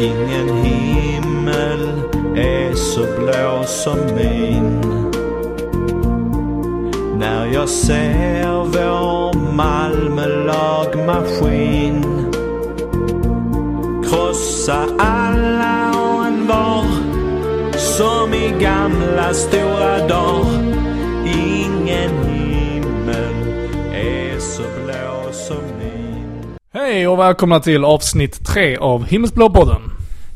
Ingen himmel är så blå som min. När jag ser vår Malmö-lagmaskin krossa alla och en var som i gamla stora dagar. Ingen himmel är så blå som min. Hej och välkomna till avsnitt 3 av Himmelsblå-podden.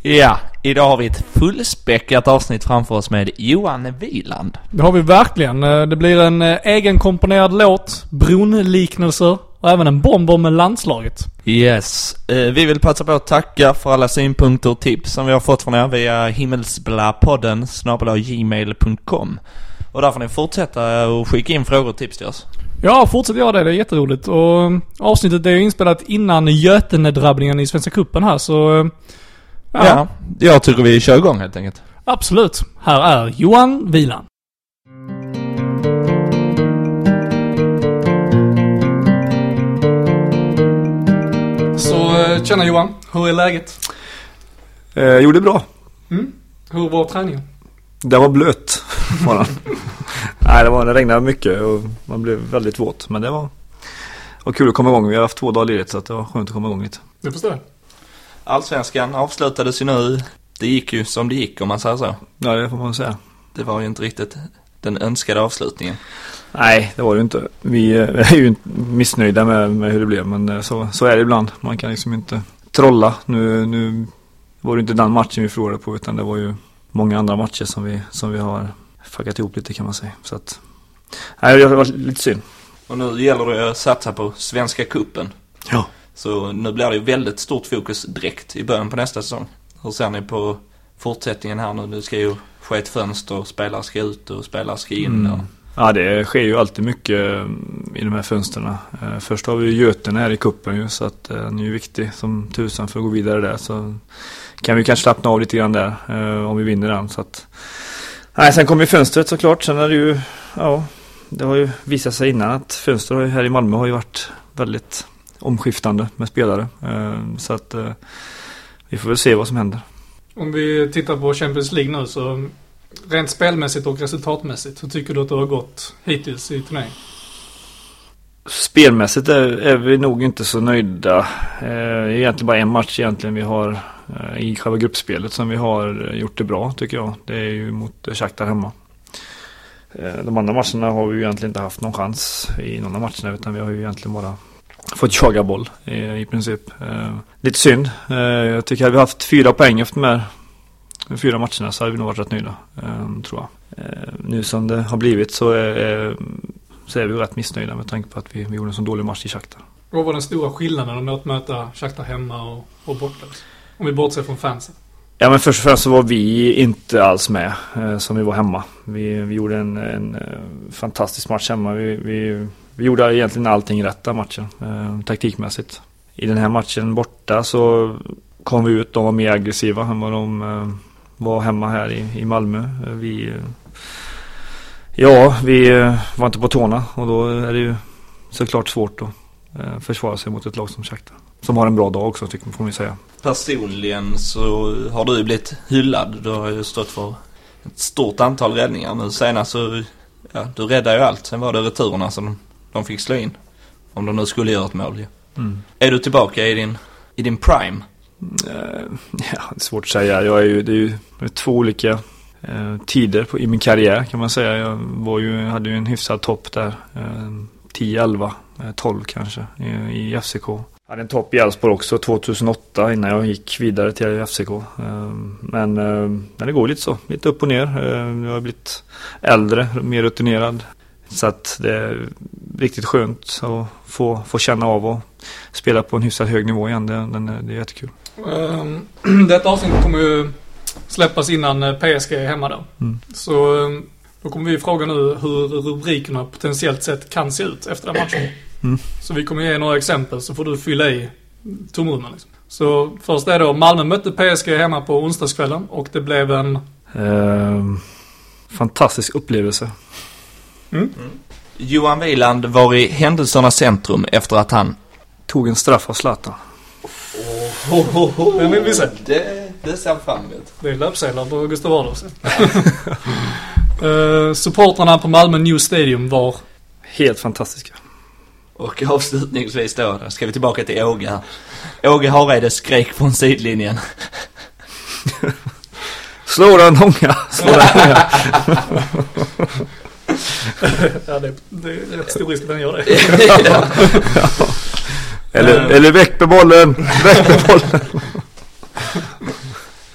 Ja, idag har vi ett fullspäckat avsnitt framför oss med Johan Wieland. Det har vi verkligen. Eh, Det blir en eh, egenkomponerad låt, bronliknelser och även en bomber med landslaget. Yes. Eh, vi vill passa på att tacka för alla synpunkter och tips som vi har fått från er via himmelsblapodden gmail.com. Och där får ni fortsätta och skicka in frågor och tips till oss. Ja, fortsätt göra det. Det är jätteroligt. Och avsnittet är ju inspelat innan Götenedrabbningen i Svenska Cupen här, så... Ja, Ja. jag tycker vi kör igång helt enkelt. absolut. Här är Johan Wieland. Så, eh, tjena Johan. Hur är läget? Eh, jo, det är bra. Hur var träningen? Det var blöt. Var den. Nej, det, var, det regnade mycket och man blev väldigt våt. Men det var, var kul att komma igång. Vi har haft två dagar ledigt så att det var skönt att komma igång lite. Det förstår jag. Allsvenskan avslutades ju nu. Det gick ju som det gick om man säger så. Ja, det får man säga. Det var ju inte riktigt den önskade avslutningen. Nej, det var det ju inte. Vi eh, är ju missnöjda med, med hur det blev. Men eh, så, så är det ibland. Man kan liksom inte trolla. Nu, nu var det inte den matchen vi förlorade på. Utan det var ju många andra matcher som vi, som vi har fuckat ihop lite kan man säga. Så att, nej, det var lite synd. Och nu gäller det att satsa på Svenska Kuppen. Ja. Så nu blir det ju väldigt stort fokus direkt i början på nästa säsong. Hur ser ni på fortsättningen här nu? Det ska ju ske ett fönster, spelare ska ut och spelare ska in. Mm. Och, Ja, det sker ju alltid mycket eh, i de här fönstren. Eh, Först har vi ju Götene här i kuppen ju, så att eh, den är ju viktig som tusan för att gå vidare där. Så kan vi kanske slappna av lite grann där eh, om vi vinner den. Så att... Nej, sen kommer ju fönstret såklart. Sen är det ju, ja, det har ju visat sig innan att fönster här i Malmö har ju varit väldigt omskiftande med spelare. Eh, Så att eh, vi får väl se vad som händer. Om vi tittar på Champions League nu så rent spelmässigt och resultatmässigt, hur tycker du att det har gått hittills i turneringen? Spelmässigt är, är vi nog inte så nöjda. Eh, det är egentligen bara en match egentligen vi har i själva gruppspelet som vi har gjort det bra tycker jag. Det är ju mot Shakhtar hemma. De andra matcherna har vi ju egentligen inte haft någon chans i någon av matcherna utan vi har ju egentligen bara fått jaga boll i, i princip. Eh, lite synd. Eh, jag tycker hade vi haft fyra poäng efter de här fyra matcherna så hade vi nog varit rätt nöjda. Eh, tror jag. Eh, nu som det har blivit så är, så är vi rätt missnöjda med tanke på att vi, vi gjorde en så dålig match i Shakhtar. Vad var den stora skillnaden om att möta Shakhtar hemma och, och borta? Om vi bortser från fansen. Ja men först och främst så var vi inte alls med eh, som vi var hemma. Vi, vi gjorde en, en eh, fantastisk match hemma. Vi, vi, vi gjorde egentligen allting rätt den matchen, eh, taktikmässigt. I den här matchen borta så kom vi ut, de var mer aggressiva än vad de eh, var hemma här i, i Malmö. Eh, vi, eh, ja, vi eh, var inte på tårna och då är det ju såklart svårt att eh, försvara sig mot ett lag som Shakhtar. Som har en bra dag också tycker man, får man ju säga. personligen så har du ju blivit hyllad. Du har ju stått för ett stort antal räddningar. Nu senast så, ja, du räddade ju allt. Sen var det returerna som de, fick slå in. Om de nu skulle göra ett mål ju. Mm. Är du tillbaka i din, i din prime? Eh, Ja, det är svårt att säga. Jag är ju, det är ju det är två olika eh, tider på, i min karriär kan man säga. Jag var ju, hade ju en hyfsad topp där. Eh, 10, 11, eh, 12 kanske i, i FCK. Jag hade en topp i Elfsborg också 2008 innan jag gick vidare till FCK. Eh, men men det går lite så, lite upp och ner. Jag har blivit äldre, mer rutinerad. Så att det är riktigt skönt att få, få känna av och spela på en hyfsat hög nivå igen. Det, är- det är jättekul. Um, detta avsnitt kommer ju släppas innan eh, PSG är hemma då. Mm. Så eh, då kommer vi fråga nu hur rubrikerna potentiellt sett kan se ut efter den matchen. Mm. Så vi kommer ge några exempel så får du fylla i tomrummen liksom. Så först är då Malmö mötte PSG hemma på onsdagskvällen och det blev en... Ehm, fantastisk upplevelse. Johan Wieland var i händelsernas centrum efter att han... Tog en straff av Zlatan. Den vill vi se. Det det ser jag fram emot. Det är löpsedlar på Gustav Adolfs. uh, supportrarna på Malmö New Stadium var Helt fantastiska. Och avslutningsvis då, då ska vi tillbaka till Åge här. Åge Hareide skrek från sidlinjen. Slå den långa! Slå den långa! Ja, det, det är rätt stor risk att den gör det. ja. Eller, eller väck med bollen! Väck med bollen!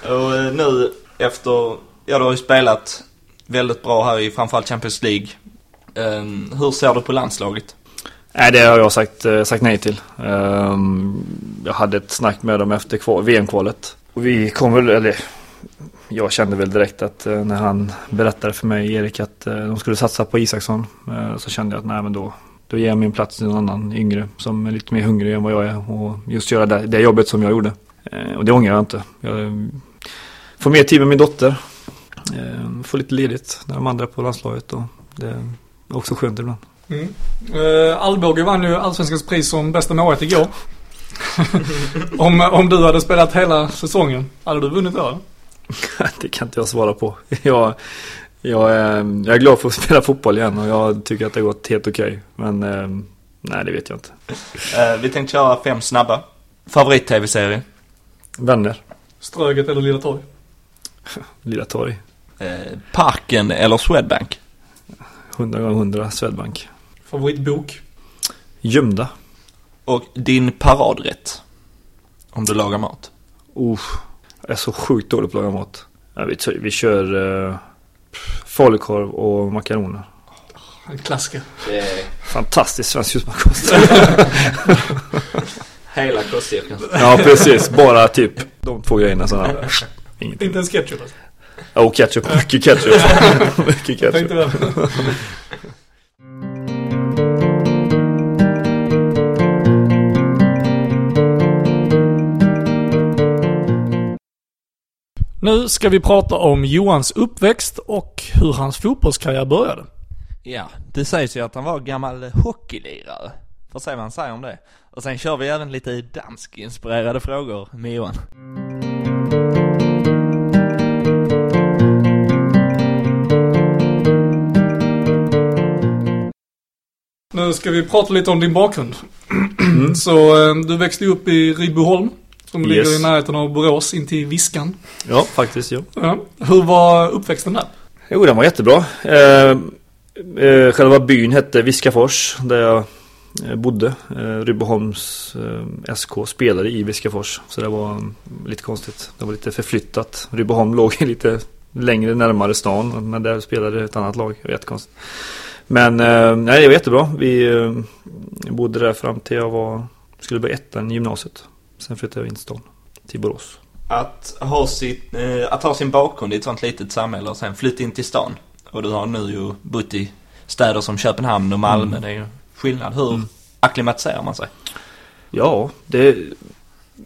Och eh, nu efter, ja du har ju spelat väldigt bra här i framförallt Champions League. Um, hur ser du på landslaget? Nej, det har jag sagt, eh, sagt nej till. Ehm, jag hade ett snack med dem efter kval- VM-kvalet. Och vi kom väl, eller jag kände väl direkt att eh, när han berättade för mig, Erik, att eh, de skulle satsa på Isaksson. eh, Så kände jag att nej men då, då ger jag min plats till någon annan yngre som är lite mer hungrig än vad jag är. Och just göra det, det jobbet som jag gjorde. Och det ångrar jag inte. Jag får mer tid med min dotter. Får lite ledigt när de andra är på landslaget. Och det är också skönt ibland. Mm. Uh, Alvbåge vann ju Allsvenskans pris som bästa målet igår. om, om du hade spelat hela säsongen, hade du vunnit då? Det kan inte jag svara på. Jag, jag, är, jag är glad för att spela fotboll igen och jag tycker att det har gått helt okej. Men eh, nej, det vet jag inte. Eh, vi tänkte köra fem snabba. Favorit-tv-serie? Vänner, Ströget eller Lilla Torg? Lilla Torg. Eh, Parken eller Swedbank? 100 gånger 100 Swedbank. Favoritbok? Gömda. Och din paradrätt? Om du lagar mat? Uh, jag är så sjukt dålig på att laga mat. Ja, vi, vi kör uh, falukorv och makaroner. En klassiker. Fantastisk svensk husmanskost. Hela kostcirkeln. ja, precis. Bara typ de två grejerna. Sådana. Ingenting. Inte ens ketchup alltså. Och ketchup. Mycket ketchup. Mycket Jag ketchup. Nu ska vi prata om Johans uppväxt och hur hans fotbollskarriär började. Ja, det sägs ju att han var gammal hockeylirare. Får se vad han säger om det. Och sen kör vi även lite danskinspirerade frågor med Johan. Nu ska vi prata lite om din bakgrund. Så eh, du växte upp i Rydboholm, som Yes. ligger i närheten av Borås, in till Viskan. Ja, faktiskt. Ja. Ja. Hur var uppväxten där? Jo, den var jättebra. Eh, eh, själva byn hette Viskafors där jag eh, bodde. Eh, Rydboholms eh, SK spelade i Viskafors. Så det var mm, lite konstigt. Det var lite förflyttat. Rydboholm låg lite längre närmare stan. Men där spelade ett annat lag. Det var jättekonstigt. Men nej, det var jättebra. Vi bodde där fram till jag var, skulle börja ettan i gymnasiet. Sen flyttade jag in till stan. Till Borås. Att ha, sitt, eh, att ha sin bakgrund i ett sånt litet samhälle och sen flytta in till stan. Och du har nu ju bott i städer som Köpenhamn och Malmö. Mm. Det är ju skillnad. Hur Mm. acklimatiserar man sig? Ja, det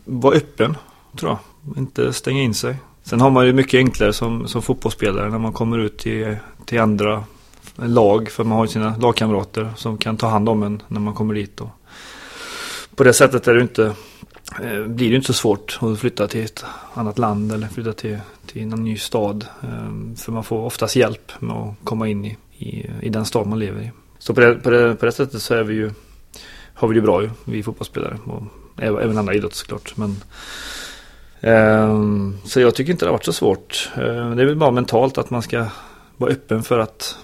var öppen tror jag. Inte stänga in sig. Sen har man ju mycket enklare som, som fotbollsspelare när man kommer ut till, till andra lag. För man har ju sina lagkamrater som kan ta hand om en när man kommer dit. Och på det sättet är det inte, Eh, blir det ju inte så svårt att flytta till ett annat land eller flytta till, till en ny stad. Ehm, för man får oftast hjälp med att komma in i, i, i den stad man lever i. Så på det, på det, på det sättet så är vi ju har vi det bra ju, vi fotbollsspelare. Och även andra idrotter såklart. Men, eh, så jag tycker inte det har varit så svårt. Ehm, det är väl bara mentalt att man ska vara öppen för att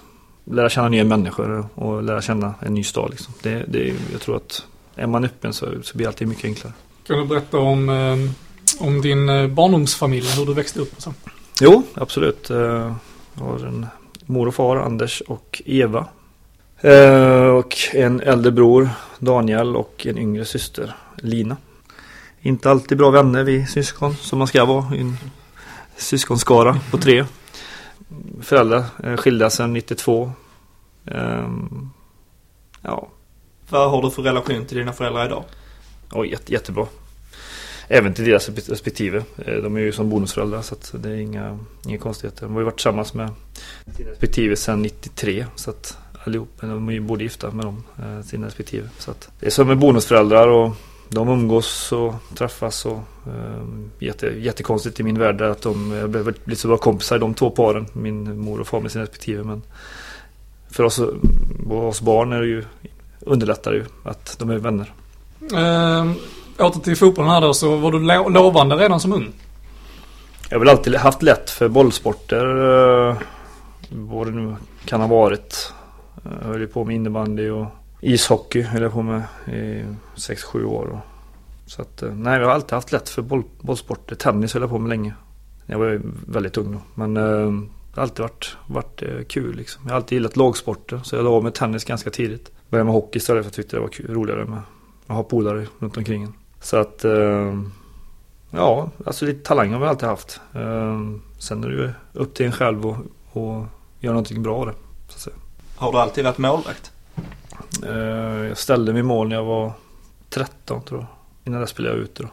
lära känna nya människor och lära känna en ny stad. Liksom. Det, det, jag tror att är man öppen så, så blir allting mycket enklare. Kan du berätta om, eh, om din eh, barndomsfamilj, hur du växte upp och så? Jo, absolut. Eh, Jag har en mor och far, Anders och Eva. Och en äldre bror, Daniel, och en yngre syster, Lina. Inte alltid bra vänner, vi syskon, som man ska vara i en syskonskara på tre. Föräldrar skilda sedan 92. Ehm, Ja, Vad har du för relation till dina föräldrar idag? Oj, jätte, jättebra. Även till deras respektive. Eh, de är ju som bonusföräldrar så att det är inga, inga konstigheter. De har ju varit tillsammans med sina respektive sedan 93. Så att allihop, de är ju både gifta med dem, eh, sina respektive. Så att det är som med bonusföräldrar och de umgås och träffas och um, jätte, jättekonstigt i min värld att de behöver bli så bra kompisar de två paren. Min mor och far med sina respektive. Men för oss, oss barn är det ju, underlättar det ju att de är vänner. Eh, åter till fotbollen här då så var du lo lovande redan som ung? Jag har väl alltid haft lätt för bollsporter. Eh, vad det nu kan ha varit. Jag höll ju på med innebandy och ishockey höll jag på med i 6-7 år. Så att, eh, nej, jag har alltid haft lätt för boll, bollsporter. Tennis höll jag på med länge. Jag var väldigt ung då. Men eh, det har alltid varit, varit eh, kul liksom. Jag har alltid gillat lagsporter. Så jag la av med tennis ganska tidigt. Började med hockey istället för att jag tyckte det var kul, roligare med att ha polare runt omkring en. Så att eh, Ja, alltså lite talang har vi alltid haft. Ehm, sen är det ju upp till en själv och, och göra någonting bra av det. Så att säga. Har du alltid varit målvakt? Ehm, jag ställde mig i mål när jag var 13 tror jag. Innan det spelade jag ute då.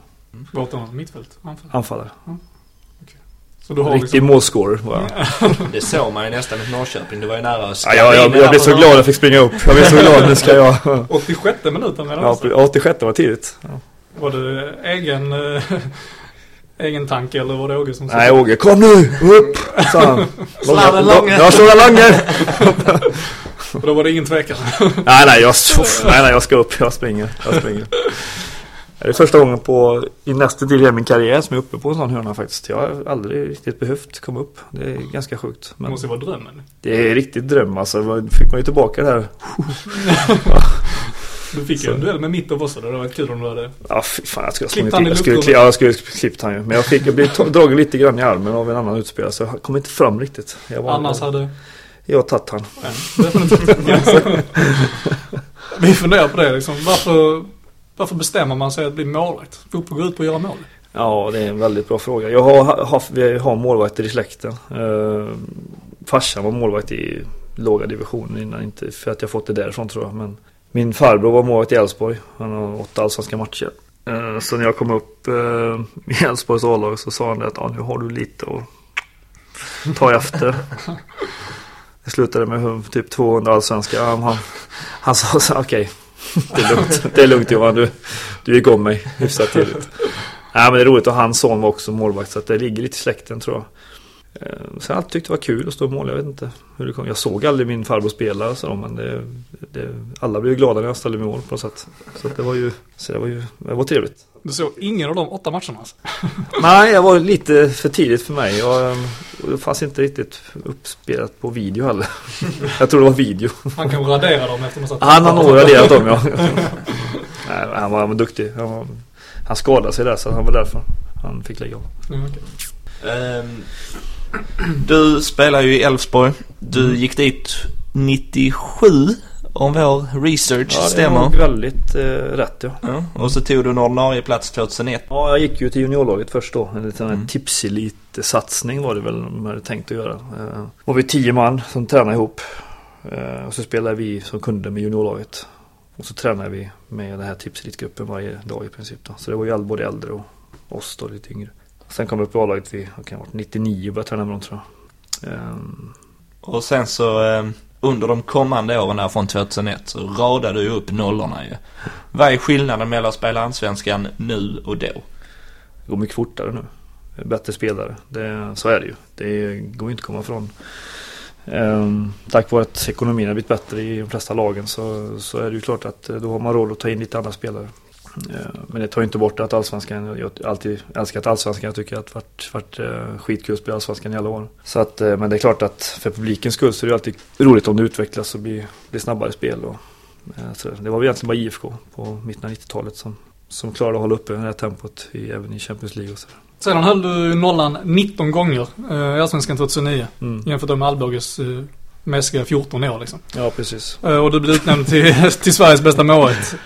Bortom mittfält? Anfall? Anfallare. Så du har Riktig liksom... målscorer var jag. Det såg man ju nästan i Norrköping. Du var ju nära att Ja, jag, jag, jag blev så glad att jag fick springa upp. Jag blev så glad, nu ska jag... 86 minuten redan Ja, alltså. 86 var tidigt. Ja. Var det egen, eh, egen tanke eller var det Åge som sa? Nej, Åge, kom nu! Upp! Sa han. Sladden långe. Jag slår en långe! Och då var det ingen tvekan. Nej, nej, jag, nej, nej, jag ska upp. Jag springer. Jag springer. Det är första gången på, i nästan till hela min karriär som jag är uppe på en sån hörna faktiskt. Jag har aldrig riktigt behövt komma upp. Det är ganska sjukt. Det Men måste ju vara drömmen. det är riktigt dröm alltså. Fick man ju tillbaka det här. Du fick ju en duell med Mitov också. Det hade varit kul om du hade... Ja, fy fan. Jag skulle, Klippt han i jag skulle, ja, jag skulle klippt han ju. Men jag fick, jag blev dragen lite grann i armen av en annan utspelare. Så jag kom inte fram riktigt. Jag var, Annars hade... Jag tagit han. Vi funderar på det liksom. Varför, varför bestämmer man sig att bli målvakt? Fotboll går ut på att göra mål. Ja, det är en väldigt bra fråga. Jag har haft, vi har målvakter i släkten. Uh, farsan var målvakt i låga divisioner innan, inte för att jag fått det därifrån tror jag. Men min farbror var målvakt i Elfsborg. Han har åtta allsvenska matcher. Eh, så när jag kom upp uh, i Elfsborgs A-lag så sa han att ah, nu har du lite att ta efter. Det slutade med typ 200 allsvenska. Han, han, han sa så okej. Det är lugnt, det är lugnt Johan. Du, du gick om mig hyfsat tidigt. Nej men det är roligt och hans son var också målvakt så att det ligger lite i släkten tror jag. Eh, sen har jag alltid tyckt det var kul att stå i mål. Jag vet inte hur det kom. Jag såg aldrig min farbror spela och så men det, det, alla blev glada när jag ställde mig i mål på något sätt. Så att det var ju, så det var ju, det var trevligt. Du såg ingen av de åtta matcherna alltså. Nej, jag var lite för tidigt för mig. Jag, det fanns inte riktigt uppspelat på video heller. Jag tror det var video. Han kan radera dem efter något Han har nog raderat dem ja. Nej, han var, han var duktig. Han, var, han skadade sig där så han var därför han fick lägga av. Mm, okej. Ehm, du spelar ju i Elfsborg. Du gick dit 97 om vår research Ja, det stämmer. var väldigt eh, rätt ja. Ja, och så tog du en ordinarie plats 2001. Ja, jag gick ju till juniorlaget först då. En liten Mm. tipselit-satsning var det väl de hade tänkt att göra. Eh, var vi tio man som tränade ihop. Eh, och så spelade vi som kunde med juniorlaget. Och så tränade vi med den här tipselitgruppen varje dag i princip. Då. Så det var ju både äldre och oss då lite yngre. Sen kom vi upp i A-laget vid kan ha varit, 99 och började träna med dem tror jag. Ehm, Och sen så eh, under de kommande åren här från 2001 så radade du upp nollorna ju. Vad är skillnaden mellan att spela Allsvenskan nu och då? Det går mycket fortare nu. Bättre spelare. Det, så är det ju. Det går ju inte att komma ifrån. Ehm, tack vare att ekonomin har blivit bättre i de flesta lagen så, så är det ju klart att eh, då har man råd att ta in lite andra spelare. Ehm, men det tar ju inte bort att allsvenskan, jag alltid älskat allsvenskan. Jag tycker att det varit, varit eh, skitkul att spela allsvenskan i alla år. Så att, eh, men det är klart att för publikens skull så är det alltid roligt om det utvecklas och blir, blir snabbare spel. Och, eh, så det var väl egentligen bara IFK på mitten av 90-talet som, som klarade att hålla uppe det här tempot i, även i Champions League och så. Sedan höll du nollan 19 gånger eh, i Allsvenskan 2009. Mm. Jämfört med Alvbåges eh, mässiga 14 år liksom. Ja, precis. Eh, och du blev utnämnd till, till Sveriges bästa målvakt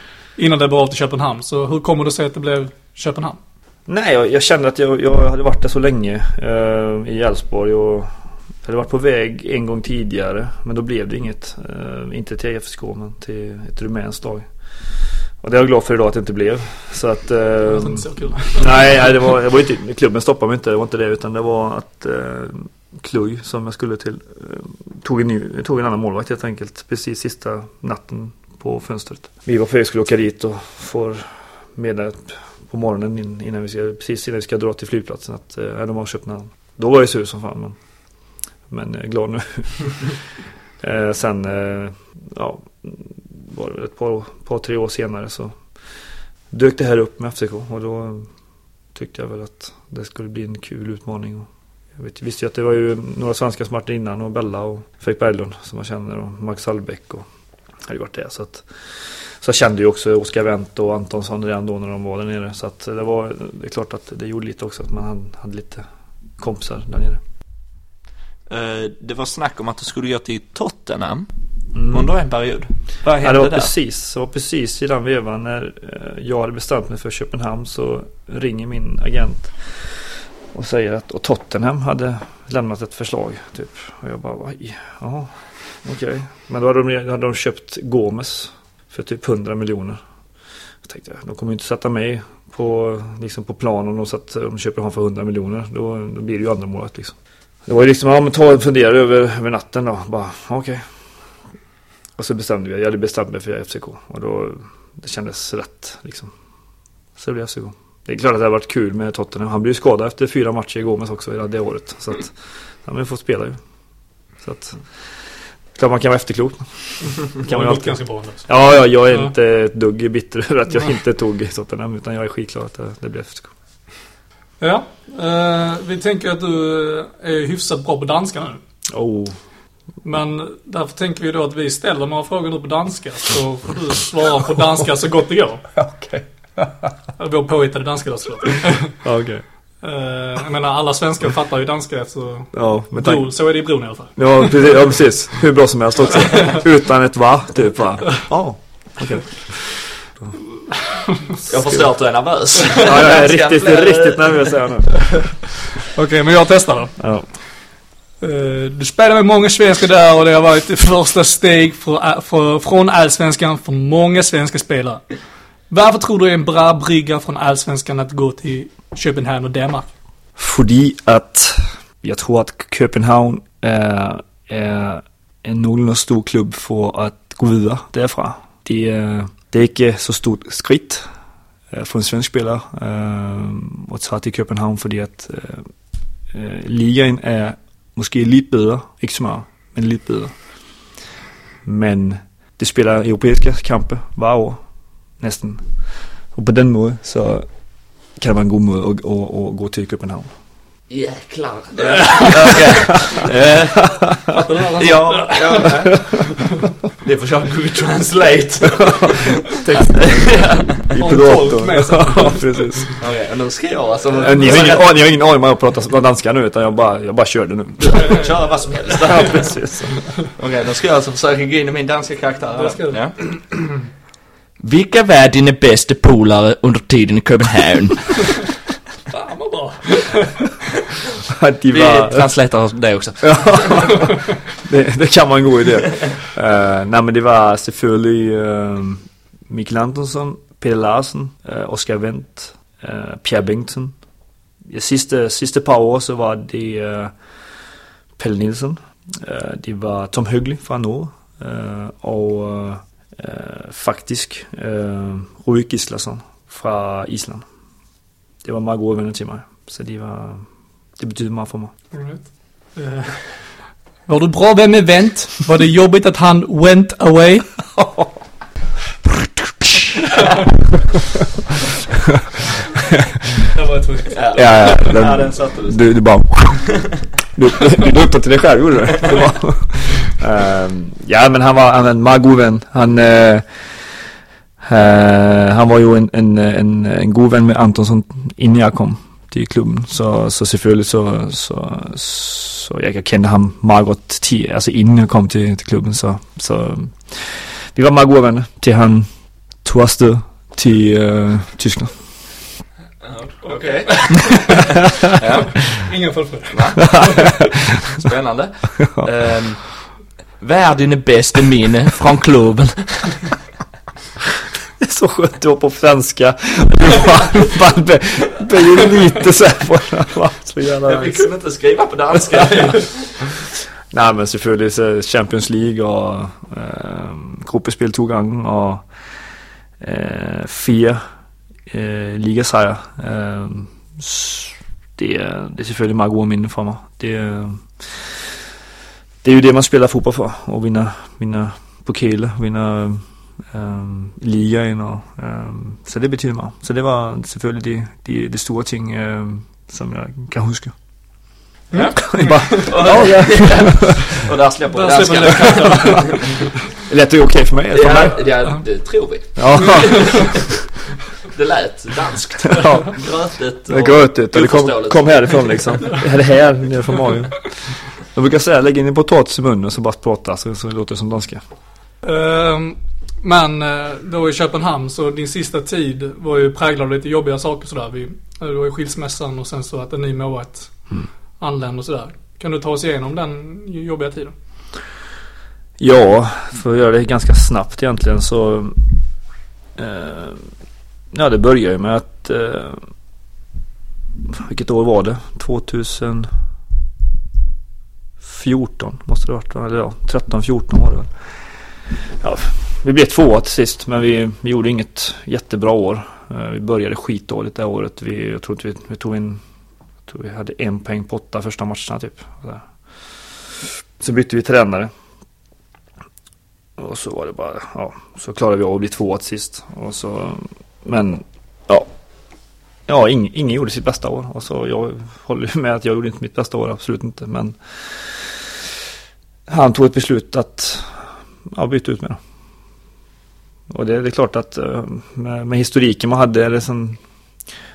innan det blev av till Köpenhamn. Så hur kommer det sig att det blev Köpenhamn? Nej, jag, jag kände att jag, jag hade varit där så länge eh, i Elfsborg och hade varit på väg en gång tidigare. Men då blev det inget. Eh, inte till FSK men till ett rumänskt lag. Och det är jag glad för idag att det inte blev. Så att... Det Eh, var inte så kul. nej, nej, det var, det var inte, klubben stoppade mig inte. Det var inte det. Utan det var att eh, Kluj som jag skulle till eh, tog, en ny, tog en annan målvakt helt enkelt. Precis sista natten på fönstret. Vi var väg skulle åka dit och får meddelade på morgonen in- innan vi ska, precis innan vi ska dra till flygplatsen att eh, de har köpt den. Då var jag sur som fan men, men eh, glad nu. eh, sen, eh, ja, var det ett par, par, tre år senare så dök det här upp med FCK och då tyckte jag väl att det skulle bli en kul utmaning. Jag vet, visste ju att det var ju några varit där innan och Bella och Fredrik Berglund som jag känner och Max Hallbäck och hade varit det. Så, att, så kände ju också Oskar Wendt och Antonsson redan då när de var där nere. Så att det var det är klart att det gjorde lite också att man hade, hade lite kompisar där nere. Eh, det var snack om att du skulle gå till Tottenham Mm. under en period. Vad Ja, hände det var där? precis, det var precis i den vevan när eh, jag hade bestämt mig för Köpenhamn så ringer min agent och säger att och Tottenham hade lämnat ett förslag typ. Och jag bara, oj, Okej, okej. Men då hade de, hade de köpt Gomes för typ 100 miljoner. Jag tänkte, de kommer ju inte sätta mig på, liksom på planen och så att de köper honom för 100 miljoner. Då, då blir det ju andra målet liksom. Det var ju liksom, ja men ta och fundera över, över natten då. Bara, okej. Och så bestämde vi, jag hade bestämt mig för FCK och då det kändes rätt liksom. Så det blev FCK. Det är klart att det har varit kul med Tottenham. Han blev ju skadad efter fyra matcher i Gomes också det året. Så att han har får spela ju. Så att klart man kan vara efterklok. Det kan man alltid. ganska bra. Ja, ja, jag är Ja. inte ett dugg bitter över att jag Nej. inte tog Tottenham utan jag är skitglad att det, blev FCK. Ja, eh, vi tänker att du är hyfsat bra på danska nu. Oh, Men därför tänker vi då att vi ställer några frågor nu på danska så får du svara på danska så gott det går. okej. Eller vår påhittade danska då såklart. Okej. Eh, jag menar alla svenskar fattar ju danska efter Ja, med tanke bron. Så är det i bron i alla fall. Ja precis, ja, precis. Hur bra som helst också. Utan ett va, typ va. Ja, okej. Jag förstår att du är nervös. Ja, jag är riktigt, riktigt nervös här nu. Okej, men jag testar då. Ja. Eh, Du spelar med många svenskar där och det har varit första steg för, för, från allsvenskan för många svenska spelare. Varför tror du det är en bra brygga från allsvenskan att gå till Köpenhamn och Danmark? Fordi att jag tror, att Köpenhamn är, är en någorlunda stor klubb för att gå vidare därifrån. Det är det är inte så stort skritt øh, för en svensk spelare øh, att ta till Köpenhamn för att ligan øh, är øh, ligaen er måske lidt så mycket, men lite bättre. Men det spelar europeiska kamper varje år, næsten. Og på den måde, så kan det være en god måde at, at, at gå til København. Eh, Fattar du alla? Ja, ja. nej. Det får köra Google Translate. I Har en tolk med sig. Ja, precis. Okej, och nu ska jag alltså... Ni har ingen, ni har ingen aning om jag pratar danska nu utan jag bara, jag bara körde nu. köra vad som helst. Ja, precis. Okej, då ska jag alltså försöka gå in i min danska karaktär. Det ska du. Ja. Vilka var dina bästa polare under tiden i Köpenhamn? Fan vad bra. De Vi var, translatar det också. det, det kan vara en god idé. Uh, nej men det var selvfølgelig uh, Mikkel Antonsson, Peter Larsen, uh, Oscar Wendt, uh, Pierre Bengtsen. De sidste, sidste par år så var det uh, Pelle Nielsen. Uh, det var Tom Høgli fra Norge. Uh, og faktisk uh, Rui Gislason fra Island. Det var meget gode venner til mig. Så de var, det betydde meget for mig. Right. Eh, Var du bra vän med Wendt? Var det jobbigt att han went away? det var ett Ja, Ja, ja. ja Den, den satte du. du, du bara... Du, du luktade till dig själv, gjorde du det? det var, Ehm, ja, men han var, han var en meget god vän. Han, eh, han var ju en, en, en, en god vän med Antonsson innan jag kom till klubben. Så, så selvfølgelig så, så, så jeg kände ham meget godt til, altså inden jeg kom til, til klubben. Så, så vi var meget gode venner til han tog afsted til øh, Tyskland. Okej. ja, Ingen fullföljd. spännande. Um, vad är dina bästa minnen från klubben? Det är så skönt att på svenska. Man, blir lite så här på så jävla Vi kunde inte skriva på danska. Nej men selvfølgelig så Champions League og øh, gruppespil to gange og øh, fire eh, Liga Saja. Eh, det, det är selvfølgelig meget gode minnen for mig. Det, det är ju det man spelar fotboll för. Att vinna, vinna pokaler, vinna um, ligaen. Och, um, så det betyder mycket. Så det var selvfølgelig de, de, de stora ting, um, som jag kan huska. Ja. Bara, ja. Och där släpper Där släpper vi Det lät ju okej för mig. För Ja, mig. ja, det tror vi. Ja, Det lät danskt. ja. Grötigt det går ut och det kom, kom härifrån liksom. Eller här, nere från magen. Jag brukar säga lägg in en potatis i munnen så bara prata så, så låter det som danska. Ehm, men eh, var i Köpenhamn så din sista tid var ju präglad av lite jobbiga saker sådär. Vi, eh, det var ju skilsmässan och sen så att en ny målvakt anlände och sådär. Kan du ta oss igenom den jobbiga tiden? Ja, för att göra det ganska snabbt egentligen så eh, Ja det började ju med att eh, Vilket år var det? 14 måste det ha varit? Eller ja, 13, 14 var det väl. Ja, vi blev tvåa till sist men vi, vi gjorde inget jättebra år. Eh, vi började skitdåligt det året. Vi, jag tror inte vi, vi tog in jag tror vi hade en poäng på åtta första matcherna typ. Så, bytte vi tränare. Och så var det bara, ja, så klarade vi av att bli tvåa till sist. Och så, men, ja. Ja, ing, ingen gjorde sitt bästa år. Och så jag håller ju med att jag gjorde inte mitt bästa år, absolut inte. Men han tog ett beslut att ja, byta ut mig då. Och det, det är klart att eh, med, med historiken man hade, eller sen,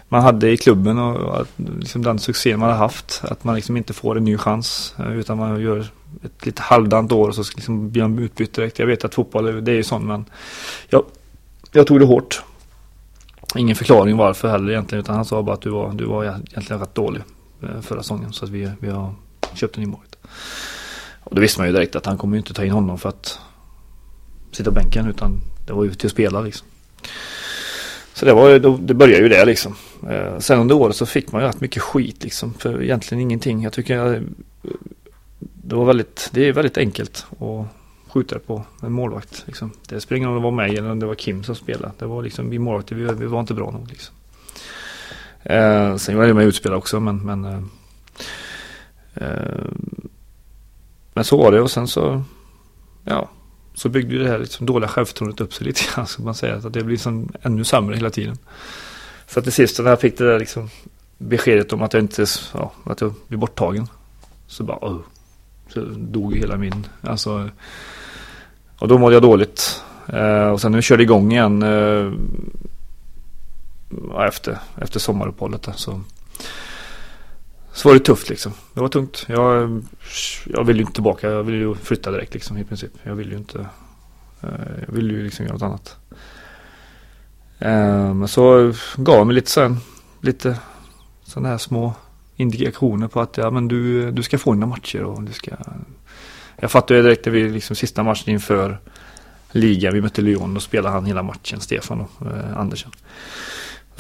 man hade i klubben och att, liksom den succén man har haft. Att man liksom inte får en ny chans eh, utan man gör ett lite halvdant år och så liksom blir man utbytt direkt. Jag vet att fotboll det är ju sånt men jag, jag tog det hårt. Ingen förklaring varför heller egentligen utan han sa bara att du var, du var egentligen rätt dålig eh, förra säsongen så att vi, vi har köpt en ny målvakt. Och då visste man ju direkt att han kommer ju inte ta in honom för att sitta på bänken utan det var ju till att spela liksom. Så det, var, det började ju där liksom. Eh, sen under året så fick man ju rätt mycket skit liksom. För egentligen ingenting. Jag tycker jag, det var väldigt, det är väldigt enkelt att skjuta på en målvakt. Liksom. Det spelar ingen roll om det var mig eller om det var Kim som spelade. Det var liksom, vi målvakter, vi, vi var inte bra nog liksom. Eh, sen var jag med utspelare också men, men eh, eh, men så var det och sen så ja, så byggde det här liksom dåliga självförtroendet upp sig lite grann. Så man säga. att det blir liksom ännu sämre hela tiden. Så till sist när jag fick det där liksom beskedet om att jag inte, ja, att jag blir borttagen. Så bara, oh, så dog hela min, alltså. Och då mådde jag dåligt. Eh, och sen när vi körde igång igen eh, efter, efter sommaruppehållet så så var det tufft liksom. Det var tungt. Jag, jag ville ju inte tillbaka. Jag ville ju flytta direkt liksom i princip. Jag ville ju inte. Eh, jag ville ju liksom göra något annat. Men så gav jag mig lite sen. Lite sådana här små indikationer på att ja men du, du ska få dina matcher och du ska. Jag fattade ju direkt när vi liksom sista matchen inför ligan. Vi mötte Lyon. Då spelade han hela matchen. Stefan och eh, Andersen.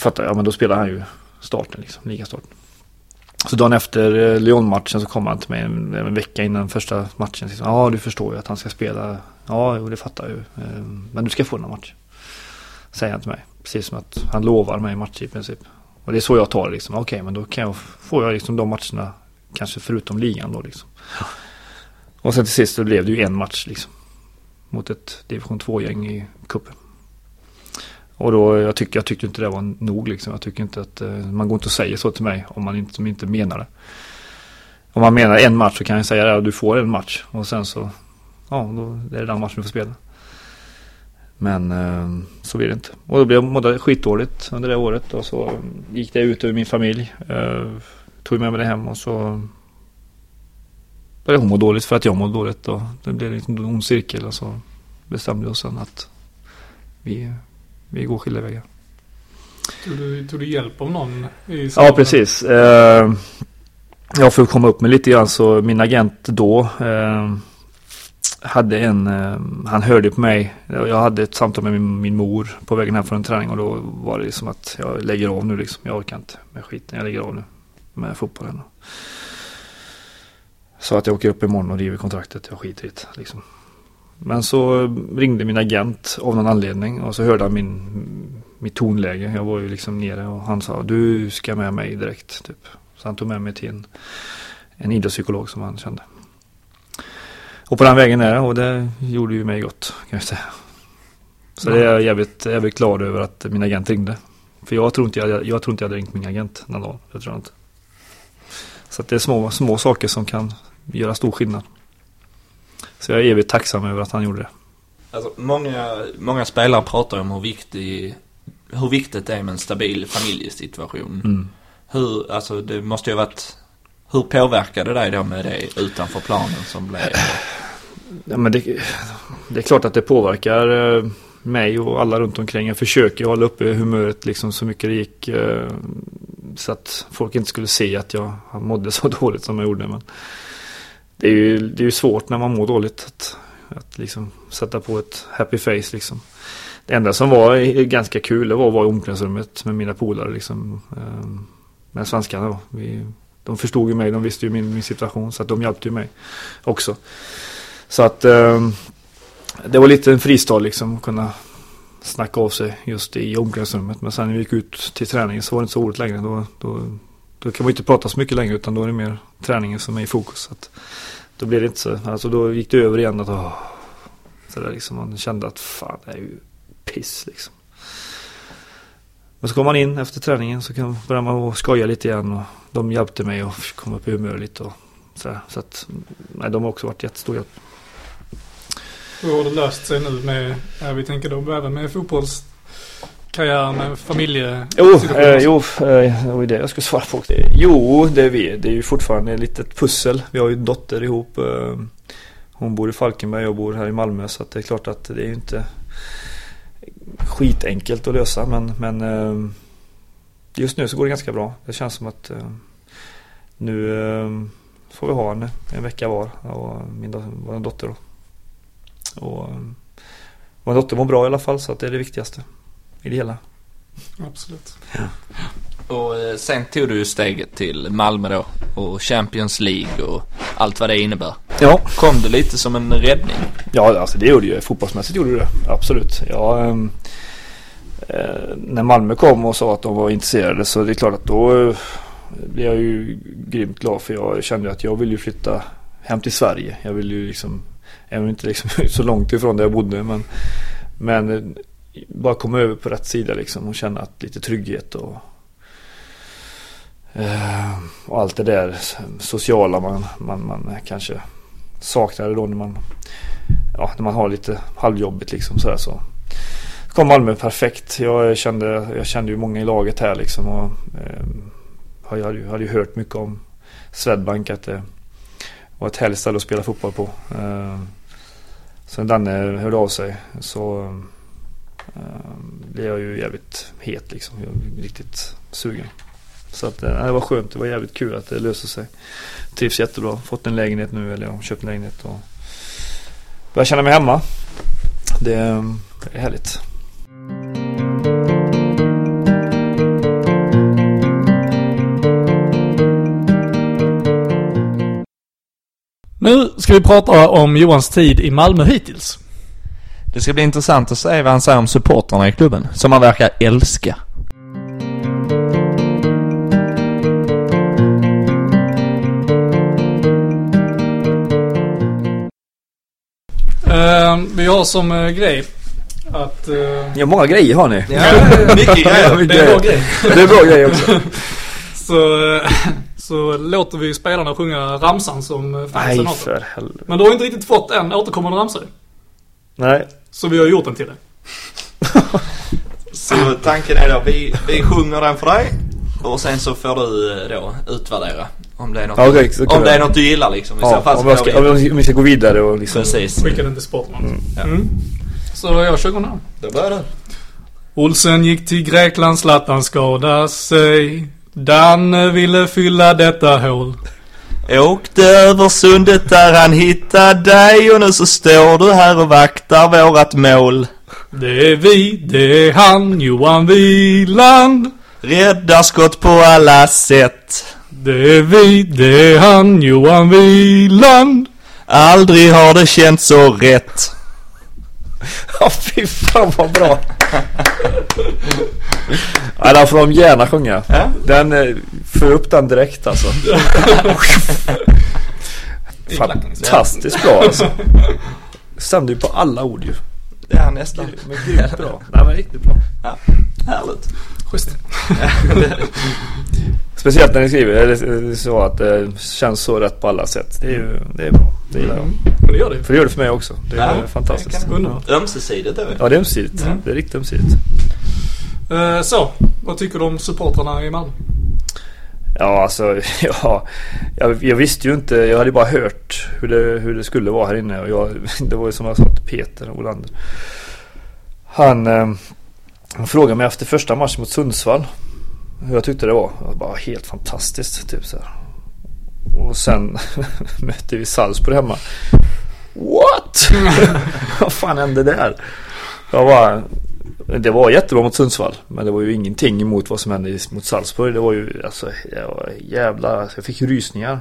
Jag ja men då spelar han ju starten liksom. Ligastarten. Så dagen efter eh, Lyon-matchen så kom han till mig en, en vecka innan första matchen. Ja, Ja, du förstår ju att han ska spela. Ja, jo, det fattar jag ju. Ehm, men du ska få den här matchen. Säger han till mig. Precis som att han lovar mig matcher i princip. Och det är så jag tar det liksom. Okej, men då kan jag, får jag liksom de matcherna. Kanske förutom ligan då liksom. Och sen till sist så blev det ju en match liksom. Mot ett division 2-gäng i cupen. Och då, jag, tyck, jag tyckte inte det var nog liksom. Jag tycker inte att, eh, man går inte och säger så till mig om man inte, som inte menar det. Om man menar en match så kan jag säga det, du får en match. Och sen så, ja, då är det den matchen du får spela. Men eh, så blir det inte. Och då blev jag mådde skitdåligt under det året. Och så gick det ut över min familj. Eh, tog med mig det hem och så började hon må dåligt för att jag mådde dåligt. Och det blev liksom en ond cirkel och så bestämde vi oss sen att vi, vi går skilda vägar. Tog du, tog du hjälp av någon? I Ja, precis. Eh, jag får komma upp med lite grann så min agent då eh, hade en, eh, han hörde på mig. Jag hade ett samtal med min, min mor på vägen hem från en träning och då var det som att jag lägger av nu liksom. Jag orkar inte med skiten. Jag lägger av nu med fotbollen. Så att jag åker upp imorgon och river kontraktet. Jag skiter i det liksom. Men så ringde min agent av någon anledning och så hörde han min, mitt tonläge. Jag var ju liksom nere och han sa du ska med mig direkt. Typ. Så han tog med mig till en, en idrottspsykolog som han kände. Och på den vägen är det och det gjorde ju mig gott kan jag säga. Så det är jag jävligt, jävligt glad över att min agent ringde. För jag tror inte jag, jag tror inte jag hade ringt min agent den dagen. Jag tror inte. Så att det är små, små saker som kan göra stor skillnad. Så jag är evigt tacksam över att han gjorde det. Alltså, många, många spelare pratar om hur, viktig, hur viktigt det är med en stabil familjesituation. Mm. Hur, alltså det måste ju ha varit, hur påverkade dig då med det utanför planen som blev? Ja, men det, det är klart att det påverkar eh, mig och alla runt omkring. Jag försöker hålla uppe humöret liksom så mycket det gick. eh, Så att folk inte skulle se att jag mådde så dåligt som jag gjorde. Men det är ju, det är ju svårt när man mår dåligt att, att liksom sätta på ett happy face liksom. Det enda som var ganska kul det var att vara i omklädningsrummet med mina polare liksom. Ehm, med svenskarna då. Vi, de förstod ju mig, de visste ju min, min situation så att de hjälpte ju mig också. Så att eh, det var lite en fristad liksom att kunna snacka av sig just i omklädningsrummet. Men sen när vi gick ut till träningen så var det inte så roligt längre. Då, då, då kan man ju inte prata så mycket längre utan då är det mer träningen som är i fokus. Så att då blev det inte så, alltså då gick det över igen att åh, så där liksom man kände att fan det är ju piss liksom. Men så kom man in efter träningen så kan, började man skoja lite igen och de hjälpte mig att komma upp i humör lite och sådär. Så att nej, de har också varit jättestor hjälp. Hur har det löst sig nu med, vi tänker då även med fotbollskarriär, med familje... Jo, eh, jo eh, det var ju det jag skulle svara på. Jo, det är vi. Det är ju fortfarande ett litet pussel. Vi har ju en dotter ihop. Eh, hon bor i Falkenberg, jag bor här i Malmö. Så att det är klart att det är ju inte skitenkelt att lösa. Men, men eh, just nu så går det ganska bra. Det känns som att eh, nu får vi ha henne en vecka var. Och min vår dotter då. Och vår dotter mår bra i alla fall så att det är det viktigaste i det hela. Absolut. Och eh, sen tog du steget till Malmö då och Champions League och allt vad det innebär. Ja, Kom det lite som en räddning? Ja, alltså det gjorde ju Fotbollsmässigt gjorde det. Absolut. Ja, ehm, eh, när Malmö kom och sa att de var intresserade så det är klart att då eh, blev jag ju grymt glad för jag kände att jag vill ju flytta hem till Sverige. Jag vill ju liksom, även inte liksom så långt ifrån där jag bodde men, men eh, bara komma över på rätt sida liksom och känna att lite trygghet och eh, och allt det där sociala man, man, man kanske saknade då när man ja, när man har lite halvjobbigt liksom sådär så kom Malmö perfekt. Jag kände, jag kände ju många i laget här liksom och eh, jag hade ju, hade ju hört mycket om Swedbank att eh, det var ett härligt ställe att spela fotboll på. Eh, sen Danne hörde av sig så Ehm, blev jag ju jävligt het liksom. Jag är riktigt sugen. Så att eh, det var skönt. Det var jävligt kul att det löste sig. Trivs jättebra. Fått en lägenhet nu eller jag har köpt en lägenhet och börjar känna mig hemma. Ehm, det är härligt. Nu ska vi prata om Johans tid i Malmö hittills. Det ska bli intressant att se vad han säger om supportrarna i klubben, som han verkar älska. Eh, vi har som eh, grej att... eh, Ja, många grejer har ni. mycket grejer. det är bra grej. Det är bra grejer också. Så, eh, så låter vi spelarna sjunga ramsan som fansen Nej, för helvete. Men du har inte riktigt fått en återkommande ramsa. Nej. Så vi har gjort den till dig. Så tanken är då, vi, vi sjunger den för dig och sen så får du eh, då utvärdera om det är något, Ja, så kan om det är något du gillar liksom. I så Ja, fall om, så jag ska, vi... om vi ska gå vidare och liksom. Precis. Skicka den till Sportman. Mm. Ja. Mm. Så jag kör här. Då börjar du. Olsen gick till Grekland, Zlatan skadade sig. Danne ville fylla detta hål. Åkte över sundet där han hittade dig och nu så står du här och vaktar vårat mål. Det är vi, det är han, Johan Wieland. Räddar skott på alla sätt. Det är vi, det är han, Johan Wieland. Aldrig har det känts så rätt. Ja, fy fan vad bra. Ja, den får de gärna sjunga. Ja. Den, eh, för upp den direkt alltså. Fantastiskt bra alltså. Stämde ju på alla ord ju. Ja, nästan. Men grymt bra. Nej men riktigt bra. Härligt. Schysst. Speciellt när ni skriver det är så att det känns så rätt på alla sätt. Det är ju det är bra. Det gillar jag. Men det gör det. För det gör det för mig också. Det är Ja, fantastiskt. Ömsesidigt är det. Ja det är ömsesidigt. Mm. Det är riktigt ömsesidigt. Eh, Så, vad tycker du om supportrarna i Malmö? Ja alltså, ja, jag, jag visste ju inte. Jag hade bara hört hur det, hur det skulle vara här inne. Och jag, det var ju som jag sa till Peter Olander. Han, eh, han frågade mig efter första matchen mot Sundsvall. Hur jag tyckte det var. Bara helt fantastiskt. Typ så här. Och sen mötte vi Salzburg hemma. What? Vad fan hände där? Jag bara, det var jättebra mot Sundsvall. Men det var ju ingenting emot vad som hände mot Salzburg. Det var ju alltså jag var jävla, jag fick rysningar.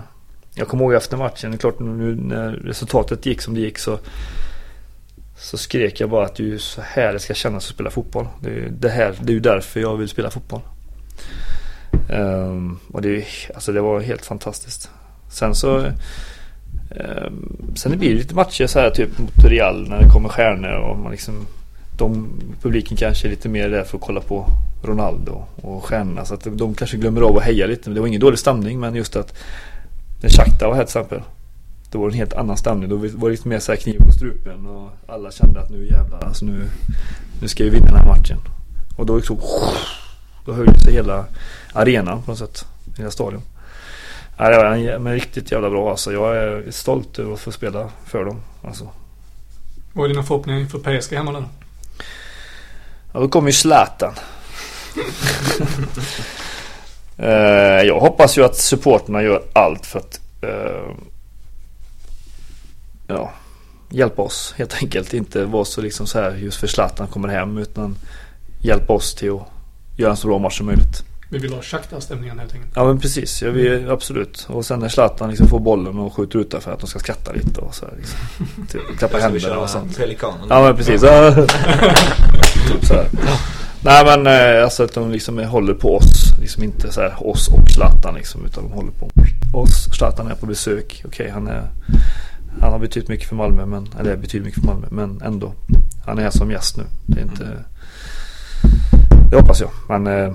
Jag kommer ihåg efter matchen, det är klart nu när resultatet gick som det gick så så skrek jag bara att det är ju så här det ska kännas att spela fotboll. Det är ju det här, det är ju därför jag vill spela fotboll. Um, och det, alltså det var helt fantastiskt. Sen så um, Sen det blir det lite matcher så här typ mot Real när det kommer stjärnor och man liksom de, publiken kanske är lite mer där för att kolla på Ronaldo och stjärnorna. Så att de kanske glömmer av att heja lite. Men det var ingen dålig stämning men just att när Shakhtar var här till exempel. Då var det en helt annan stämning. Då var det lite mer så här kniv på strupen och alla kände att nu jävlar, alltså nu, nu ska vi vinna den här matchen. Och då liksom då höjde sig hela arenan på något sätt. Hela stadion. Ja, det var men riktigt jävla bra alltså. Jag är stolt över att få spela för dem. Alltså. Vad är dina förhoppningar inför PSG hemma nu? Ja, då kommer ju Zlatan. Eh, jag hoppas ju att supporterna gör allt för att eh, ja, hjälpa oss helt enkelt. Inte vara så liksom så här just för Zlatan kommer hem utan hjälpa oss till att göra en så bra match som möjligt. Vi vill ha Shakhtar-stämningen helt enkelt. Ja men precis, ja, vi, absolut. Och sen när Zlatan liksom får bollen och skjuter ut för att de ska skratta lite och så här, liksom. Typ, klappa händerna och sånt. Pelikanen? Ja men precis. Ja. typ så här. Nej men eh, alltså att de liksom håller på oss. Liksom inte så här oss och Zlatan liksom. Utan de håller på oss. Zlatan är på besök. Okej han är Han har betytt mycket för Malmö. Men, eller betyder mycket för Malmö. Men ändå. Han är här som gäst nu. Det är inte Det hoppas jag. Men eh,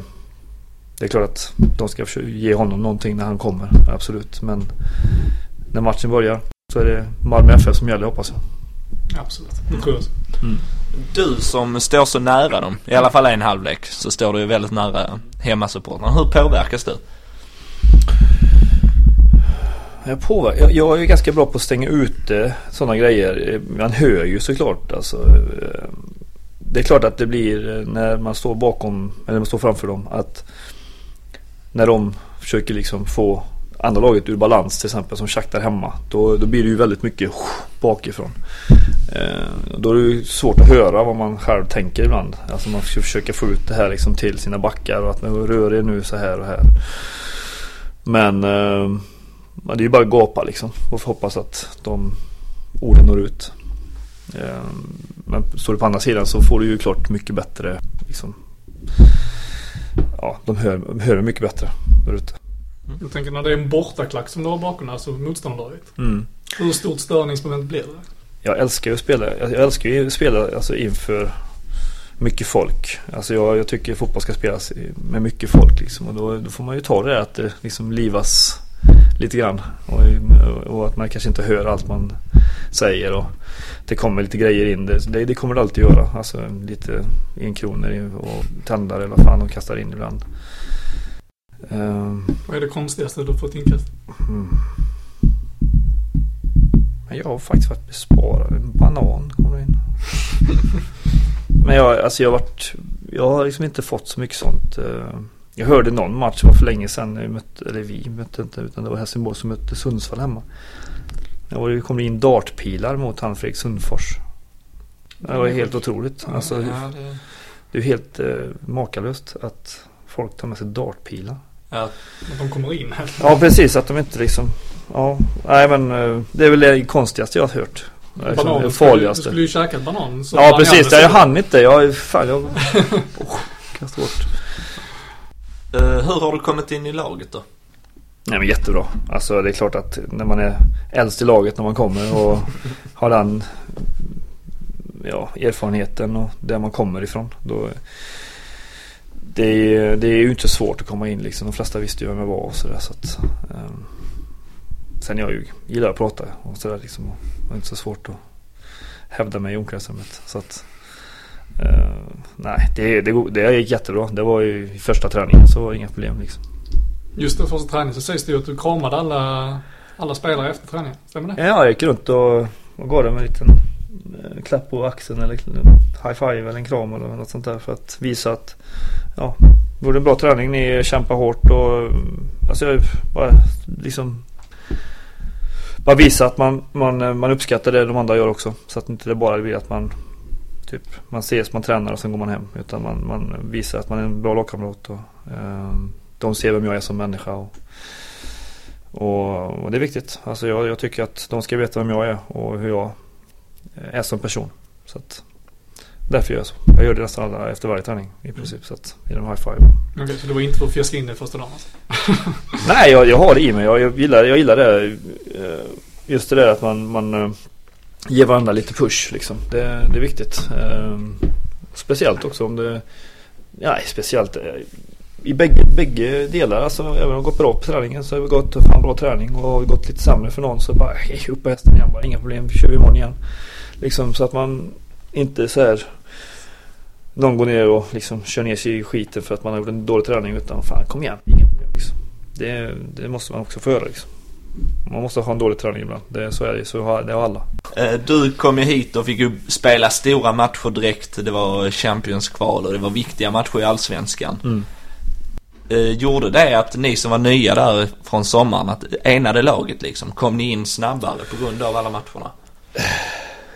Det är klart att de ska försöka ge honom någonting när han kommer. Absolut. Men När matchen börjar. Så är det Malmö FF som gäller hoppas jag. Absolut, det tror jag. också. Du som står så nära dem, i alla fall en halvlek, så står du ju väldigt nära hemmasupportrarna. Hur påverkas du? Jag, påverkar, jag, jag är ju ganska bra på att stänga ute sådana grejer. Man hör ju såklart alltså. Det är klart att det blir eh, när man står bakom, eller man står framför dem, att när de försöker liksom få andra laget ur balans till exempel som Shakhtar hemma. Då, då blir det ju väldigt mycket bakifrån. Eh, då är det ju svårt att höra vad man själv tänker ibland. Alltså man ska försöka få ut det här liksom till sina backar och att man rör er nu så här och här. Men eh, det är ju bara att gapa liksom och hoppas att de orden når ut. Eh, Men står du på andra sidan så får du ju klart mycket bättre liksom, Ja, de hör, de hör mycket bättre där ute. Jag tänker när det är en bortaklack som du har bakom, alltså motståndarlaget. Mm. Hur stort störningsmoment blir det? Jag älskar ju att spela, jag älskar ju att spela alltså, inför mycket folk. Alltså jag, jag tycker fotboll ska spelas med mycket folk liksom. Och då, då får man ju ta det att det liksom livas lite grann. Och, och att man kanske inte hör allt man säger. Och det kommer lite grejer in. Det, det, kommer det alltid göra. Alltså lite enkronor och tändare eller vad fan de kastar in ibland. Ehm, Vad är det konstigaste du har fått inkast? Mm. Men jag har faktiskt varit besparad. En banan kommer in. Men jag, alltså jag har varit, jag har liksom inte fått så mycket sånt. Eh, Jag hörde någon match, var för länge sedan, vi mötte, eller vi mötte inte, utan det var Helsingborg som mötte Sundsvall hemma. Det kom in dartpilar mot han Fredrik Sundfors. Det var helt otroligt. Alltså, ja, det, det är helt eh, makalöst att folk tar med sig dartpilar. ja, Att de kommer in. Ja precis, att de inte liksom Ja, nej men eh, det är väl det konstigaste jag har hört Banan. det Du skulle- Du farligaste. skulle ju käka en banan. Ja precis, jag hann inte. Jag, fan jag... Oh, kastade bort. Eh, hur har du kommit in i laget då? Nej men jättebra. Alltså det är klart att när man är äldst i laget när man kommer och har den ja, erfarenheten och där man kommer ifrån. Då, det, är, det är ju inte svårt att komma in liksom. De flesta visste ju vem jag var och sådär. Så att, ehm, sen jag ju, gillar att prata och sådär liksom. Det är inte så svårt att hävda mig i omklädningsrummet. Så att, nej, det, det, det gick jättebra. Det var ju i första träningen så var det inga problem liksom. Just den första träningen så sägs det ju att du kramade alla, alla spelare efter träningen. Stämmer det? Ja, jag gick runt och, och gav dem en liten eh, klapp på axeln eller high five eller en kram eller något sånt där för att visa att ja, det gjorde en bra träning. Ni kämpar hårt och alltså jag bara liksom bara visa att man, man, man uppskattar det de andra gör också. Så att inte det bara blir att man typ man ses, man tränar och sen går man hem. Utan man, man visar att man är en bra lagkamrat och eh, de ser vem jag är som människa. Och, och, och det är viktigt. Alltså jag, jag tycker att de ska veta vem jag är och hur jag är som person. Så att därför gör jag så. Jag gör det nästan alla efter varje träning i princip. Så att i de high five. Okej, så det var inte för att fjäska in dig första dagen alltså? Nej, jag, jag har det i mig. Jag, jag, gillar, jag gillar det. eh, Just det där att man, man Ge varandra lite push liksom. Det, det är viktigt. Eh, Speciellt också om det... Nej, speciellt eh, i bägge, bägge delar. Alltså, även om det har gått bra på träningen så har vi gått fan bra träning och har vi gått lite sämre för någon så bara hej, upp på hästen igen bara. Inga problem, vi kör vi imorgon igen. Liksom så att man inte så här någon går ner och liksom kör ner sig i skiten för att man har gjort en dålig träning utan fan kom igen. Inga problem liksom. det, det måste man också få göra liksom. Man måste ha en dålig träning ibland. Det, så är det. Så har, det har alla. Eh, Du kom ju hit och fick ju spela stora matcher direkt. Det var Champions kval och det var viktiga matcher i Allsvenskan. Mm. Eh, Gjorde det att ni som var nya där från sommaren, att enade laget liksom? Kom ni in snabbare på grund av alla matcherna?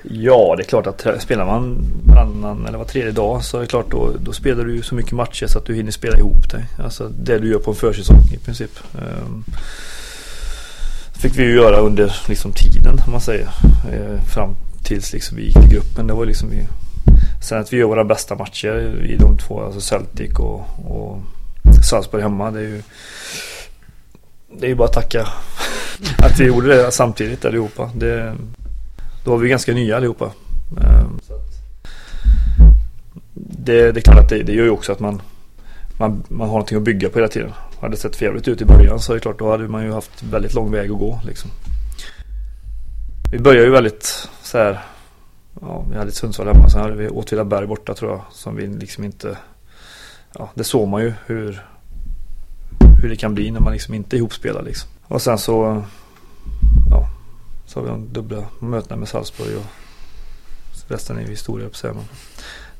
Ja, det är klart att spelar man varannan eller var tredje dag så är det klart då, då spelar du så mycket matcher så att du hinner spela ihop dig. Alltså det du gör på en försäsong i princip. Fick vi ju göra under liksom tiden om man säger. Eh, fram tills liksom vi gick till gruppen. Det var liksom vi, sen att vi gör våra bästa matcher i de två, alltså Celtic och, och Salzburg hemma. Det är ju det är ju bara att tacka att vi gjorde det samtidigt allihopa. Det, då var vi ganska nya allihopa. Eh, det, det är klart att det, det gör ju också att man, man, man har någonting att bygga på hela tiden. Hade det sett förjävligt ut i början så är det klart då hade man ju haft väldigt lång väg att gå liksom. Vi började ju väldigt så här. Ja, vi hade ett Sundsvall hemma. Sen hade vi Åtvidaberg borta tror jag. Som vi liksom inte. Ja, det såg man ju hur. Hur det kan bli när man liksom inte är ihopspelad liksom. Och sen så. Ja. Så har vi de dubbla mötena med Salzburg och resten är ju historia på sig.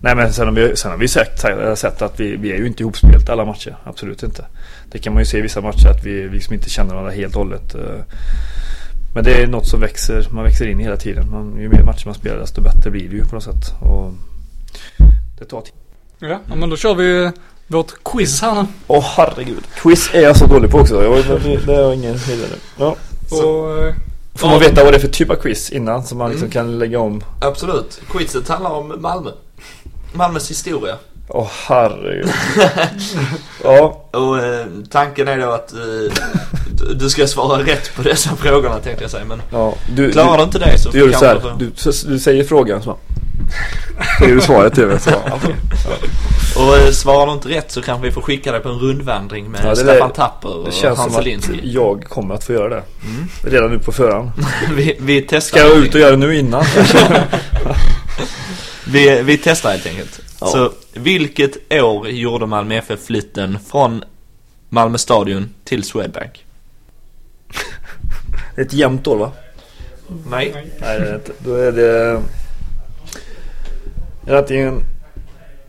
Nej men sen har vi, sen har vi sett, sett att vi, vi är ju inte ihopspelt alla matcher. Absolut inte. Det kan man ju se i vissa matcher att vi liksom inte känner varandra helt och hållet. Men det är något som växer, man växer in hela tiden. Man, ju mer matcher man spelar desto bättre blir det ju på något sätt. Och det tar tid. Ja, ja, men då kör vi vårt quiz här nu. Åh oh, herregud. Quiz är jag så dålig på också. Jag, det, har ingen vidare. Ja. Och, eh, Får man veta vad det är för typ av quiz innan så man liksom kan lägga om? Absolut. Quizet handlar om Malmö. Malmös historia. Åh oh, herregud. ja. Och eh, tanken är då att eh, du- du ska svara rätt på dessa frågorna tänkte jag säga. Men ja. Du, klarar du inte det så du gör så kanske här. du Du, så, du säger frågan så. Säger du svaret till mig så. Ja. Och eh, svarar du inte rätt så kanske vi får skicka dig på en rundvandring med Ja, det Staffan där- Tapper och Det känns Hans som att jag kommer att få göra det. Mm. Redan nu på förhand. vi, vi testar. Ska jag ut och göra det nu innan? Vi, vi testar helt enkelt. Ja. Så vilket år gjorde Malmö FF flytten från Malmö Stadion till Swedbank? Det är ett jämnt år va? Nej. Nej det är det inte. Då är det... Är det antingen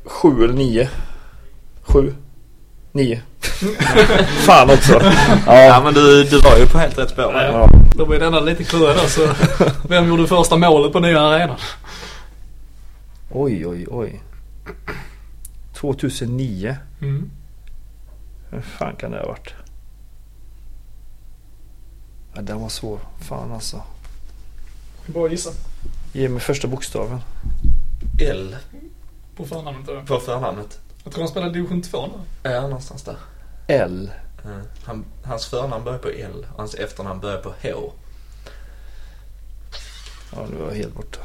sju eller nio? Sju? Nio? Fan också. Ja, Ja. men du, du var ju på helt rätt spår. ja. då blir denna lite klurig så vem gjorde första målet på nya arenan? Oj oj oj. 2009. Mm. Hur fan kan det ha varit? Ja, den var svår. Fan alltså. Bra gissa. Ge mig första bokstaven. L På förnamnet då. på förnamnet. Jag tror han spelar division 2 nu. Ja, någonstans där. L. Mm. Han, hans förnamn börjar på L och hans efternamn börjar på H. Ja, nu var jag helt borta.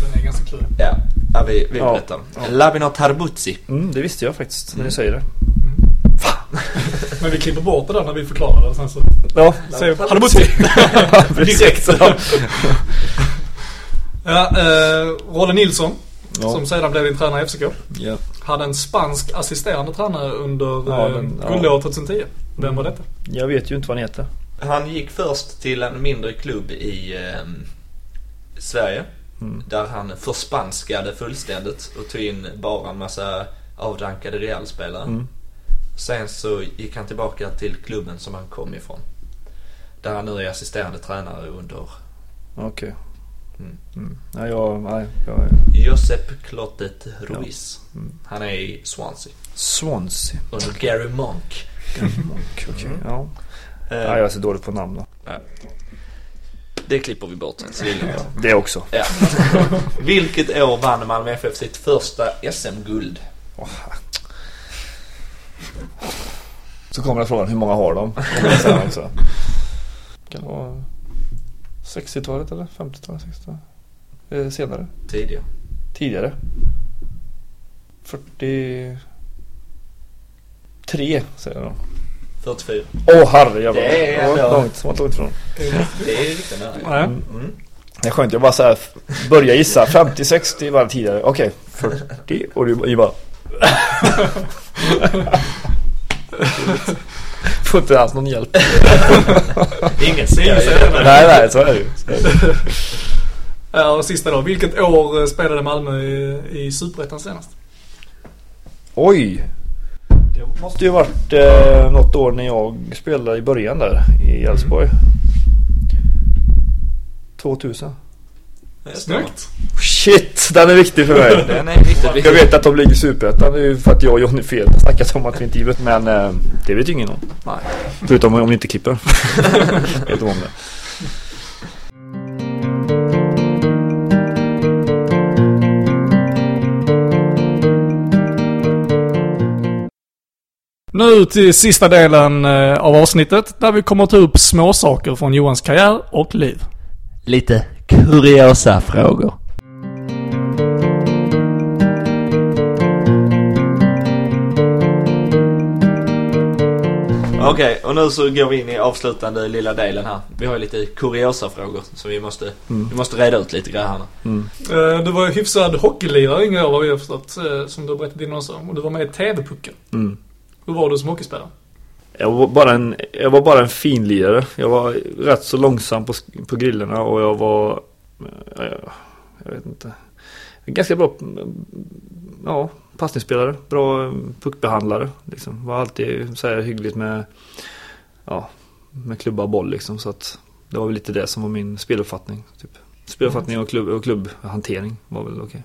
Den är ganska klurig. Ja, ja vi, vi Ja. berättar. Ja. Labinor Tarbuzzi. Mm, det visste jag faktiskt när Mm. du säger det. Men vi klipper bort det där när vi förklarar det sen så. Ja, Säger vi, hade Butsi! direkt. Ja. Ja, eh, Rolle Nilsson. Ja. Som sedan blev din tränare i FCK. Ja. Hade en spansk assisterande tränare under Ja, eh, den- ja. guldåret 2010. Vem var detta? Jag vet ju inte vad han heter. Han gick först till en mindre klubb i ehm, Sverige. Mm. Där han förspanskade fullständigt och tog in bara en massa avdankade Real-spelare. Mm. Sen så gick han tillbaka till klubben som han kom ifrån. Där han nu är assisterande tränare under Okej. Mm. Mm. Nej, jag... Nej, jag... Josep Clotet Ruiz. Mm. Han är i Swansea. Swansea. Under Gary Monk. Monk, okej. Mm. Ja. Eh, ja. Jag är så dålig på namn då. Det klipper vi bort. Så det är lugnt. Det också. Ja. Vilket år vann Malmö FF sitt första SM-guld? Så kommer frågan, hur många har de? Kan det vara 60-talet eller 50-talet? 60-talet? Eh, senare? Tidigare. Tidigare? 43 säger jag då. 44. Åh herre jävlar. Det är ändå- långt, långt, långt ifrån. Det är riktigt nära. Nej. Mm. Det är skönt, jag bara såhär börjar gissa. 50-60 var det tidigare. Okej, 40 och du bara... Får inte alls någon hjälp. Ingen ser nej, nej, så är det ju. Ja, och sista då. Vilket år eh, spelade Malmö i, i Superettan senast? Oj! Det måste ju varit eh, något år när jag spelade i början där i Elfsborg. 2000. Snyggt! Shit, den är viktig för mig. Den är riktigt Jag viktig. vet att de ligger i Superettan nu för att jag och Johnny Fel snackat om att vi inte givet. Men eh, det vet ju ingen om. Nej. Förutom om ni inte klipper. vet om det. Nu till sista delen eh, av avsnittet där vi kommer ta upp småsaker från Johans karriär och liv. Lite kuriosa frågor. Okej, och nu så går vi in i avslutande lilla delen här. Vi har ju lite kuriosa frågor som vi måste, vi måste reda ut lite grejer här nu. Mm. Eh, Du var ju hyfsad hockeylirare yngre år vad vi har förstått, eh, som du har berättat innan också. Och du var med i TV-pucken. Mm. Hur var du som hockeyspelare? Jag var bara en, jag var bara en finlirare. Jag var rätt så långsam på, på grillerna och jag var... Jag, jag vet inte. Ganska bra ja, passningsspelare. Bra eh, puckbehandlare. Liksom. Var alltid så här hyggligt med, ja, med klubba och boll liksom. Så att det var väl lite det som var min speluppfattning. Typ. Speluppfattning och, klubb, och klubbhantering var väl okej.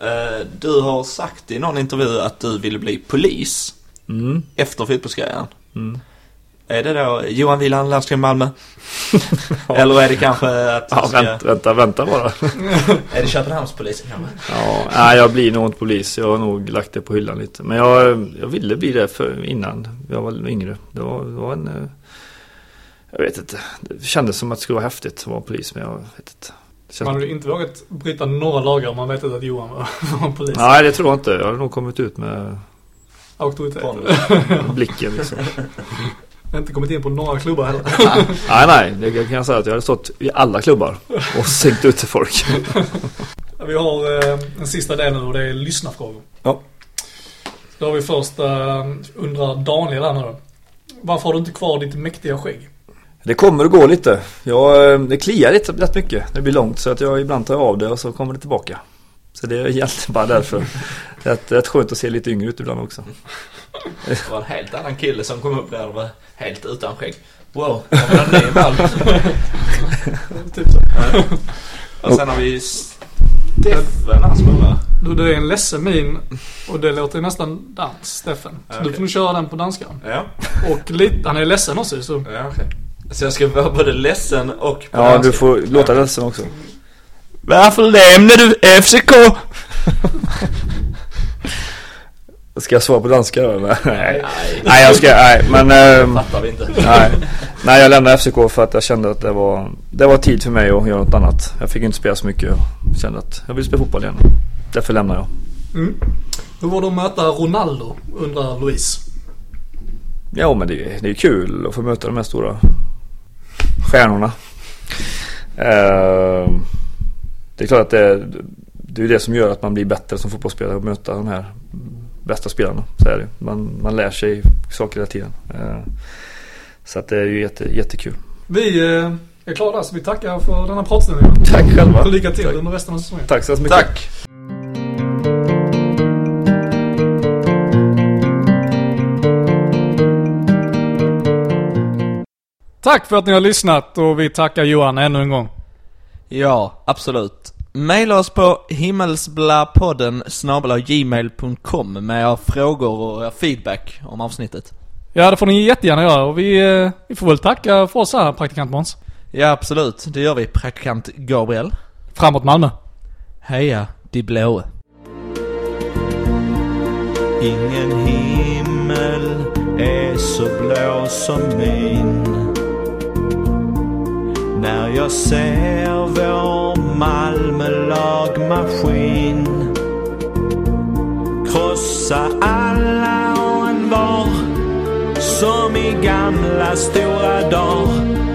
Eh, Du har sagt i någon intervju att du ville bli polis Mm. efter fotbollskarriären. Mm. Är det då Johan Wieland, Landskrim Malmö? Eller är det kanske att Ja, ska... vänta, vänta, vänta bara. Är det Köpenhamnspolisen kanske? Ja, nej, jag blir nog inte polis. Jag har nog lagt det på hyllan lite. Men jag, jag ville bli det för innan jag var yngre. Det var, det var en... eh, Jag vet inte. Det kändes som att det skulle vara häftigt att vara polis, men jag vet inte. Känns... Man hade inte vågat bryta några lagar om man vet att Johan var, var en polis. Nej, det tror jag inte. Jag hade nog kommit ut med Auktoritet. Blicken liksom. Jag har inte kommit in på några klubbar heller. nej, nej. Det kan jag säga att jag hade stått i alla klubbar och sänkt ut till folk. Vi har eh, den sista delen och det är lyssnarfrågor. Ja. Då har vi först, eh, undrar Daniel här nu. Varför har du inte kvar ditt mäktiga skägg? Det kommer och går lite. Jag, eh, det kliar lite rätt mycket det blir långt så att jag ibland tar av det och så kommer det tillbaka. Så det är egentligen bara därför. Det är rätt, rätt skönt att se lite yngre ut ibland också. Det var en helt annan kille som kom upp där och var helt utan skägg. Wow, det var en ny. Typ så. Och sen har vi Steffen här som. Du, det är en ledsen min och det låter nästan dans, Steffen. Så Okej. du får nog köra den på danska. Ja, Och lite, han är ledsen också så. ja okej. Så jag ska vara både ledsen och på Ja, danska. du får låta ledsen också. Varför lämnar du FCK? Ska jag svara på danska då? eller? Nej, nej jag ska, nej men... ehm, Fattar vi inte. nej. nej, jag lämnade FCK för att jag kände att det var, det var tid för mig att göra något annat. Jag fick inte spela så mycket och kände att jag vill spela fotboll igen. Därför lämnade jag. Mm. Hur var det att möta Ronaldo, undrar Louise. Ja men det, är- det är kul att få möta de här stora stjärnorna. Ehm, det är klart att det, det är det som gör att man blir bättre som fotbollsspelare att möta de här bästa spelarna. Så är det. Man, man lär sig saker hela tiden. Ehm, så att det är ju jätte, jättekul. Vi eh, är klara så vi tackar för denna pratstunden. Tack själva. Och lycka till Tack. under resten av säsongen. Tack så mycket. Tack. Tack för att ni har lyssnat och vi tackar Johan ännu en gång. Ja, absolut. Maila oss på himmelsblapodden gmail.com med era frågor och feedback om avsnittet. Ja, det får ni jättegärna göra och vi, eh, vi får väl tacka för oss här, praktikant Måns. Ja, absolut. Det gör vi, praktikant Gabriel. Framåt Malmö. Heja, de blåa. Ingen himmel är så blå som min när jag ser vår Malmö-lagmaskin Krossa alla och en var Som i gamla stora dagar.